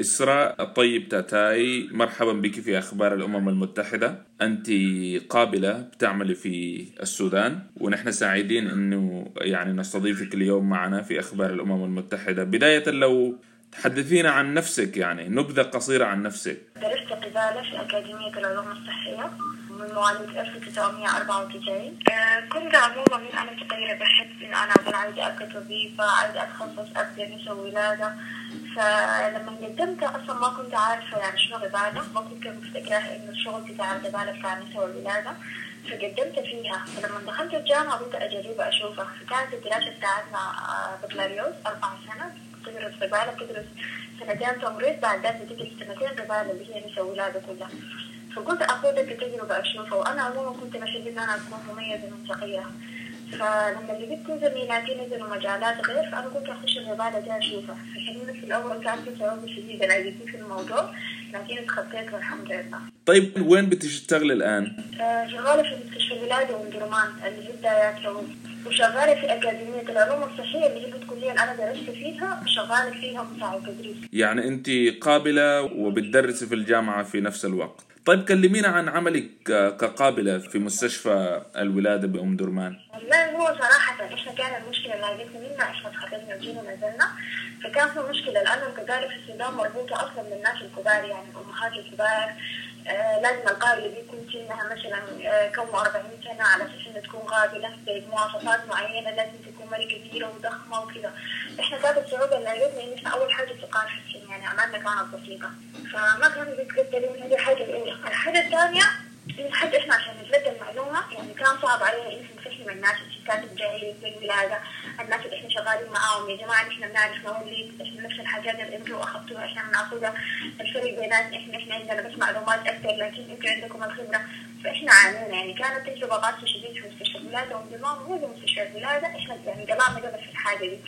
إسراء. الطيب تاتاي مرحبا بك في أخبار الأمم المتحدة. أنت قابلة بتعملي في السودان ونحن سعيدين أنه يعني نستضيفك اليوم معنا في أخبار الأمم المتحدة. بداية لو تحدثينا عن نفسك يعني نبذة قصيرة عن نفسك. درست قبالة في أكاديمية العلوم الصحية من مواليد 1994 آه، كنت عموما من أنا صغيرة بحب إن أنا أكون عايزة أبقى طبيبة عايزة أتخصص أبدأ نساء ولادة. فلما قدمت أصلا ما كنت عارفة يعني شنو قبالة ما كنت مفتكرة إنه الشغل بتاع القبالة بتاع النساء والولادة فقدمت فيها. فلما دخلت الجامعة قلت أجرب أشوفها. فكانت الدراسة بتاعتنا آه، بكالوريوس أربع سنة. بتدرس قبالة بتدرس سنتين تمريض بعد ذلك بتدرس سنتين قبالة اللي هي نساء ولادة كلها فقلت اخذها كتجربة اشوفها وأنا عموما كنت بحب ان أنا اكون مميزة منطقية فلما لقيت زميلاتي نزلوا مجالات غير فأنا قلت أخش الربالة دي اشوفها فحلمت في الأول كان في صعوبة شديدة لقيتني في الموضوع لكن اتخطيت والحمد لله. طيب وين بتشتغلي الآن؟ آه، شغالة في مستشفى الولادة ومدرمان اللي هي بدايات وشغالة في أكاديمية العلوم الصحية اللي هي الكلية اللي أنا درست فيها شغالة فيها مساعد تدريس. يعني أنت قابلة وبتدرسي في الجامعة في نفس الوقت. طيب كلمينا عن عملك كقابلة في مستشفى الولادة بأم درمان. والله هو صراحة إحنا كان المشكلة اللي عجبتني منا إحنا تخرجنا وجينا نزلنا فكان في مشكلة لأنه الكبار في السودان مربوطة أصلا بالناس الكبار يعني الأمهات الكبار. آه لازم القابلة دي يكون سنها مثلا آه كم 40 سنة على أساس إنها تكون قابلة بمواصفات معينة لازم تكون مرة كبيرة وضخمة وكذا. إحنا كانت الصعوبة اللي إحنا أول حاجة ثقافة في السن يعني عملنا كانت بسيطة. فما كانوا الأولى الثانية حتى إحنا عشان نتلقى المعلومة يعني كان صعب علينا إن نفهم الناس الستات الجاهلين في الولادة الناس اللي إحنا شغالين معاهم يا جماعة إحنا بنعرف نولد إحنا نفس الحاجات اللي أنتوا أخذتوها إحنا بناخذها الفرق بيناتنا إحنا إحنا عندنا بس معلومات أكثر لكن أنتوا عندكم الخبرة. فإحنا عانينا يعني كانت تجربة قاسية شديد في مستشفى الولادة وانضمام مو مستشفى الولادة إحنا يعني قلعنا قبل في الحاجة دي.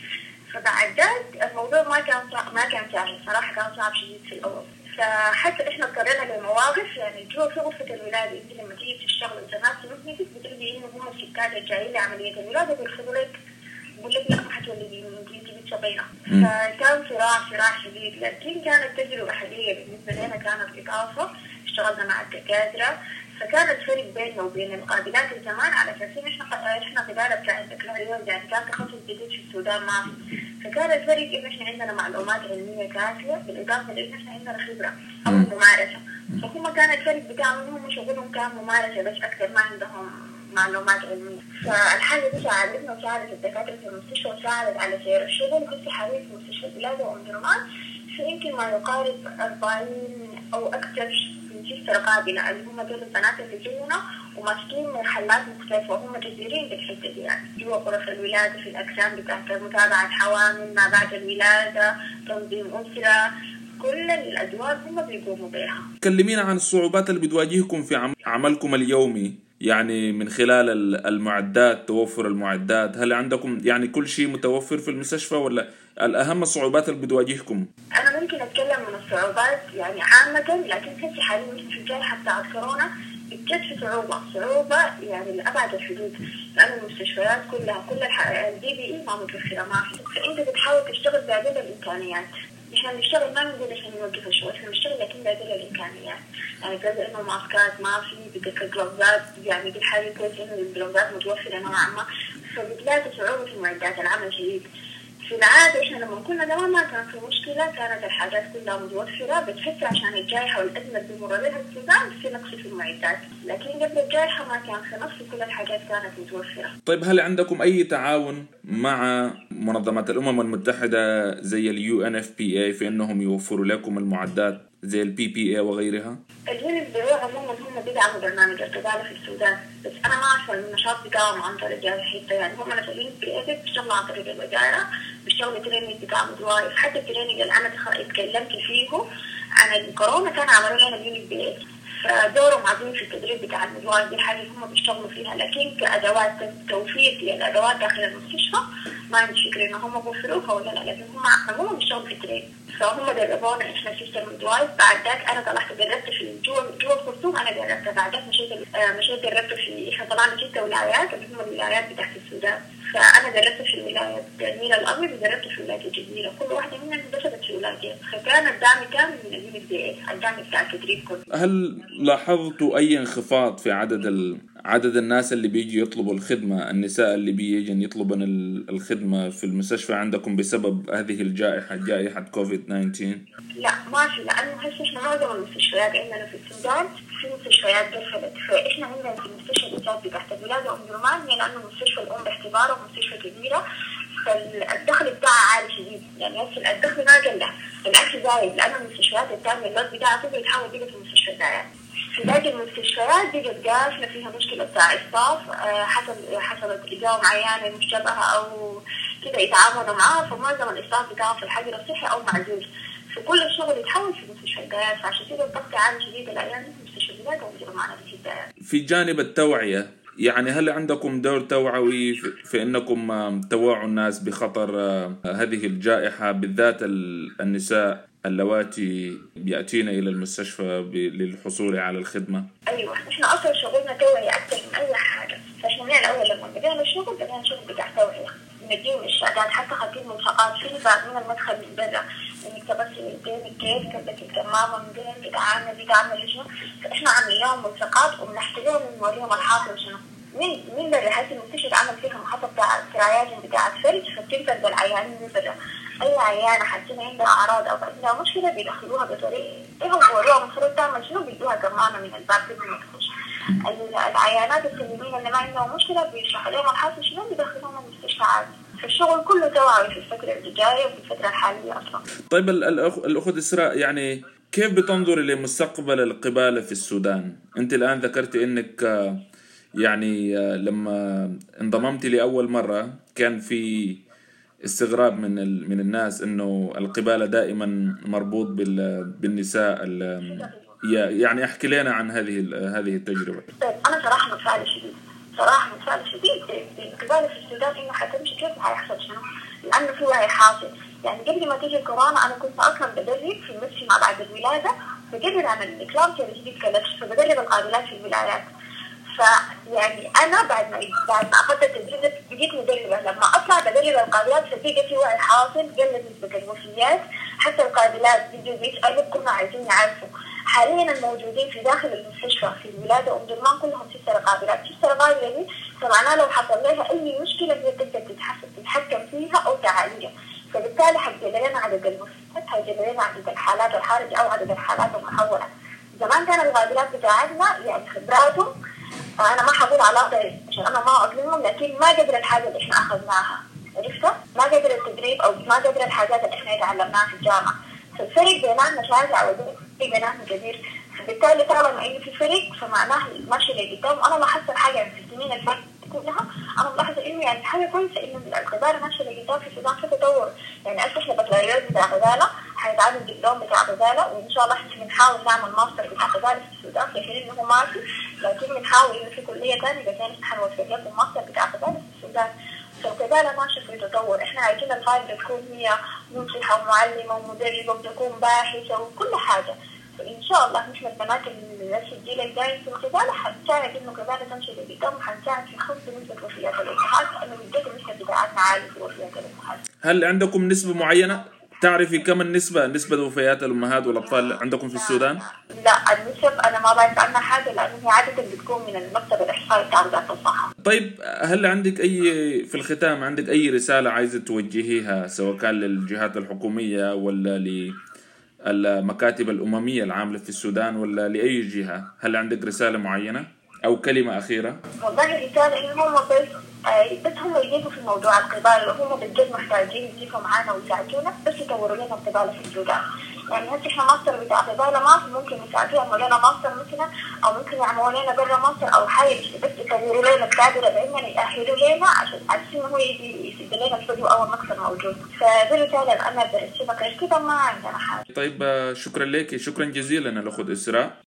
فبعد ذلك الموضوع ما كان ما كان سهل صراحة كان صعب شديد في الأول. فحتى إحنا اضطرينا لمواقف يعني جوا في غرفة الولادة انت لما تيجي تشتغل انت ما تمثلك بتلقي إنه هم الستات الجايين لعملية الولادة بيرفضوا لك بقول لك لا ما حتولدي انت بتسبينا فكان صراع صراع شديد. لكن كانت تجربة حقيقية بالنسبة لنا كانت إضافة. اشتغلنا مع الدكاترة. فكان الفرق بيننا وبين المقابلات الزمان على أساس إحنا إحنا قبالة بتاع البكالوريوس يعني كان تخصص جديد في السودان ما في. فكان الفرق إن إحنا عندنا معلومات علمية كافية بالإضافة لأن إحنا عندنا خبرة أو ممارسة. فهم كان الفرق بتاعهم هم شغلهم كان ممارسه بس أكثر ما عندهم معلومات علمية. فالحاجة دي ساعدتنا وساعدت الدكاترة في المستشفى وساعدت على سير الشغل. كنت حاليا في مستشفى الولادة وأم درمان في يمكن ما يقارب 40 أو أكثر من قابلة اللي هم دول البنات اللي زينا وماسكين مرحلات مختلفة وهم جديرين بالحتة دي. يعني جوا غرف الولادة في الأقسام بتاعت متابعة حوامل ما بعد الولادة تنظيم أسرة. كل الأدوار هم بيقوموا بها كلمينا عن الصعوبات اللي بتواجهكم في عملكم اليومي يعني من خلال المعدات توفر المعدات. هل عندكم يعني كل شيء متوفر في المستشفى ولا الأهم الصعوبات اللي بتواجهكم؟ أنا ممكن أتكلم من الصعوبات يعني عامة لكن هسه حاليا في الجائحة بتاعت كورونا جت في صعوبة. صعوبة يعني لأبعد الحدود لأن المستشفيات كلها كل ال PPE ما متوفرة ما في. فأنت بتحاول تشتغل بأقل الإمكانيات. إحنا بنشتغل ما نقول عشان نوقف الشغل إحنا بنشتغل لكن بأقل الإمكانيات. يعني بجد إنه mask ات ما في بدت ال glove ات يعني حاجة كويس إنه ال glove ات متوفرة نوعا ما. فبتلاقي صعوبة في معدات العمل شديد في العادة إحنا لما كنا زمان ما كان في مشكلة كانت الحاجات كلها متوفرة بتحس عشان الجائحة والأزمة اللي بمر بها السودان في نقص في المعدات. لكن قبل الجائحة ما كان في نقص كل الحاجات كانت متوفرة. طيب هل عندكم أي تعاون مع منظمة الأمم المتحدة زي ال UNFPA في أنهم يوفروا لكم المعدات زي ال PPE وغيرها؟ الـ UNFPA عموما هم بيدعموا برنامج القبالة في السودان بس أنا ما أعرف النشاط بتاعهم عن طريق هذه الحتة يعني هم ناس الـ UNFPA بيشتغلوا عن طريق الوزارة بيشتغلوا training بتاع midwife حتى ال training اللي أنا اتكلمت فيه عن الكورونا كان عملوا لنا الـ UNFPA فدورهم عظيم في التدريب بتاع ال midwife دي حاجة هم بيشتغلوا فيها. لكن كأدوات توفير للأدوات داخل المستشفى ما عندي فكرة إن هم بيوفروها ولا لا. لكن هم عموما بيشتغلوا في ال training فهم دربونا إحنا sister midwife بعد ذاك أنا طلعت جربت في جوا جوا الخرطوم أنا جربت بعد ذاك مشيت مشيت جربت في إحنا طلعنا ست ولايات اللي هم الولايات بتاعت السودان. فأنا درست في ولايه النيل الابيض ودرست في ولايه الجزيره كل واحدة منهم انتشرت في ولايتين فكان الدعم كامل من اي الدعم بتاع التدريب كله. هل لاحظتوا أي انخفاض في عدد ال... عدد الناس اللي بيجي يطلبوا الخدمة النساء اللي بيجن يطلبن ال- الخدمة في المستشفى عندكم بسبب هذه الجائحة جائحة كوفيد 19 لا ما في لأنه هسه إحنا معظم المستشفيات عندنا في السودان في مستشفيات قفلت فإحنا عندنا في المستشفى بالذات بتاعت الولاده ام درمان لأنه مستشفى الأم باعتباره مستشفى كبيرة. فالدخل بتاعها عالي شديد. يعني هسه الدخل ما قل بالعكس زايد. لأنه المستشفيات الثانية اللوت بتاعها تقدر تحاول بقت في المستشفى الداعية في باقي المستشفيات بقت قافله فيها مشكلة بتاع آه، حصل حصلت اجاهم عيانه مشتبهه أو كده يتعاملوا معاها. فمعظم الاسقاط بتاعهم في الحجر الصحي أو معزول. فكل الشغل يتحول في مستشفى الدايات فعشان كده الضغط عالي شديد الأيام في جانب التوعية يعني هل عندكم دور توعوي في- إنكم توعوا الناس بخطر هذه الجائحة بالذات ال- النساء اللواتي يأتين إلى المستشفى للحصول على الخدمة؟ أيوه إحنا أصلا شغلنا توعية أكثر من أي حاجة. فإحنا من الأول لما بدينا الشغل بدينا الشغل بتاع توعية. نديهم الشهادات حتى خدين ملصقات في بعد من المدخل من برا انك تغسل يدينك كيف كبك الكمامه من بين بتعامل بتعمل شنو فإحنا عاملين ملصقات وبنحكي لهم ونوريهم الحاصل شنو من من برا حتى المستشفى اتعمل فيها محطه بتاع السرايات بتاعت فرج فبتنقل بالعيانين من برا أي عيانه حاسين عندها أعراض أو عندها مشكله بيدخلوها بطريقه إيه بيوروها المفروض تعمل شنو؟ بيدوها كمامه من الباب قبل ما تخش ال- العيانات السليمين اللي ما عندهم مشكلة بيشرحوا لهم الحاصل شنو؟ بيدخلوهم المستشفى عادي. فالشغل كله توعوي في الفترة اللي جاية وفي الفترة الحالية أصلا. طيب ال- الأخ- الأخت إسراء يعني كيف بتنظري لمستقبل القبالة في السودان؟ أنت الآن ذكرت أنك آه، يعني آه، لما انضممتي لأول مرة كان في استغراب من ال- من الناس إنه القبالة دائما مربوط بال- بالنساء ال- يعني احكي لنا عن هذه هذه التجربة. طيب أنا صراحة متفائلة شديد. صراحة متفائله شديد. القباله في السودان إنه حتمشي. كيف وحيحصل شنو؟ لأنه في وعي حاصل يعني قبل ما تيجي الكورونا أنا كنت أصلا بدرب في المسجد مع بعد الولاده بقدر اعمل الاكلامسيا الجديد كلبش فبدرب القابلات في الولايات. فيعني أنا بعد ما بعد ما أخذت التدريب بقيت مدربة. لما أطلع بدرب القابلات فبقى في وعي حاصل قلت نسبة الوفيات حتى القابلات بيجوا بيسالوا كنا عايزين يعرفوا. حاليا الموجودين في داخل المستشفى في الولاده أم درمان كلهم ست قابلات ست قابله دي فمعناه لو حصل لها أي مشكلة هي تقدر تتحكم فيها أو تعالجها. فبالتالي لنا عدد المستشفيات لنا عدد الحالات الحرجه أو عدد الحالات المحولة. زمان كان القابلات بتاعتنا يعني خبراتهم أنا ما حقول على ضعيف عشان أنا ما أظلمهم لكن ما قدر الحاجة اللي إحنا أخذناها. عرفت؟ ما قدر التدريب أو ما قدر الحاجات اللي إحنا تعلمناها في الجامعة. فالفرق بيناتنا شاسع والفرق بيناتنا كبير فبالتالي طالما انه في فرق فمعناه الماشي اللي قدام أنا لاحظت الحاجة في السنين اللي فاتت كلها أنا ملاحظة إنه يعني حاجة كويسة إنه القباله ماشيه اللي قدام في السودان في تطور. يعني هسه إحنا بكالوريوس بتاع قباله حيتعلم دبلوم بتاع قباله وإن شاء الله إحنا بنحاول نعمل ماستر بتاع قباله في السودان في حين إنه ما في لكن بنحاول إنه في كلية ثانية اذا كان إحنا حنوفر لكم ماستر بتاع قباله في السودان. فالقبالة ماشية في تطور، إحنا عايزين القاعدة تكون هي منصحة ومعلمة ومدربة وتكون باحثة وكل حاجة، فإن شاء الله نحن البنات اللي نفس الجيل الجاي في القبالة حنساعد إنه القبالة تمشي لقدام وحنساعد في خفض نسبة وفيات الأمهات لأنه بجد النسبة بتاعتنا عالية في وفيات الأمهات. هل عندكم نسبة معينة؟ تعرفي كم النسبة نسبة وفيات الأمهات والأطفال عندكم في السودان؟ لا النسب أنا ما بعرف عنها حاجة لأنه هي عادة بتكون من المكتب الإحصائي بتاع وزارة الصحة. طيب هل عندك أي في الختام عندك أي رسالة عايزة توجهيها سواء كان للجهات الحكومية ولا للمكاتب الأممية العاملة في السودان ولا لأي جهة؟ هل عندك رسالة معينة أو كلمة أخيرة؟ والله الرسالة إن هم بس آه، بس هم يجيبوا في موضوع القبالة لو هم بجد محتاجين يجيبوا معانا ويساعدونا بس يطوروا لنا القبالة في السودان يعني هسه إحنا ماستر بتاع قبالة ما في ممكن يساعدونا يعملوا لنا ماستر مثلا أو ممكن يعملوا لنا برا ماستر أو حاجة. بس يطوروا لنا الكادر بعدين يأهلوا لنا عشان عشان هو يجي يسد لنا الفيديو اول مكسر موجود. فدي اللي أنا غير كده ما عندنا حاجة طيب آه، شكرا لك شكرا جزيلا الأخت إسراء.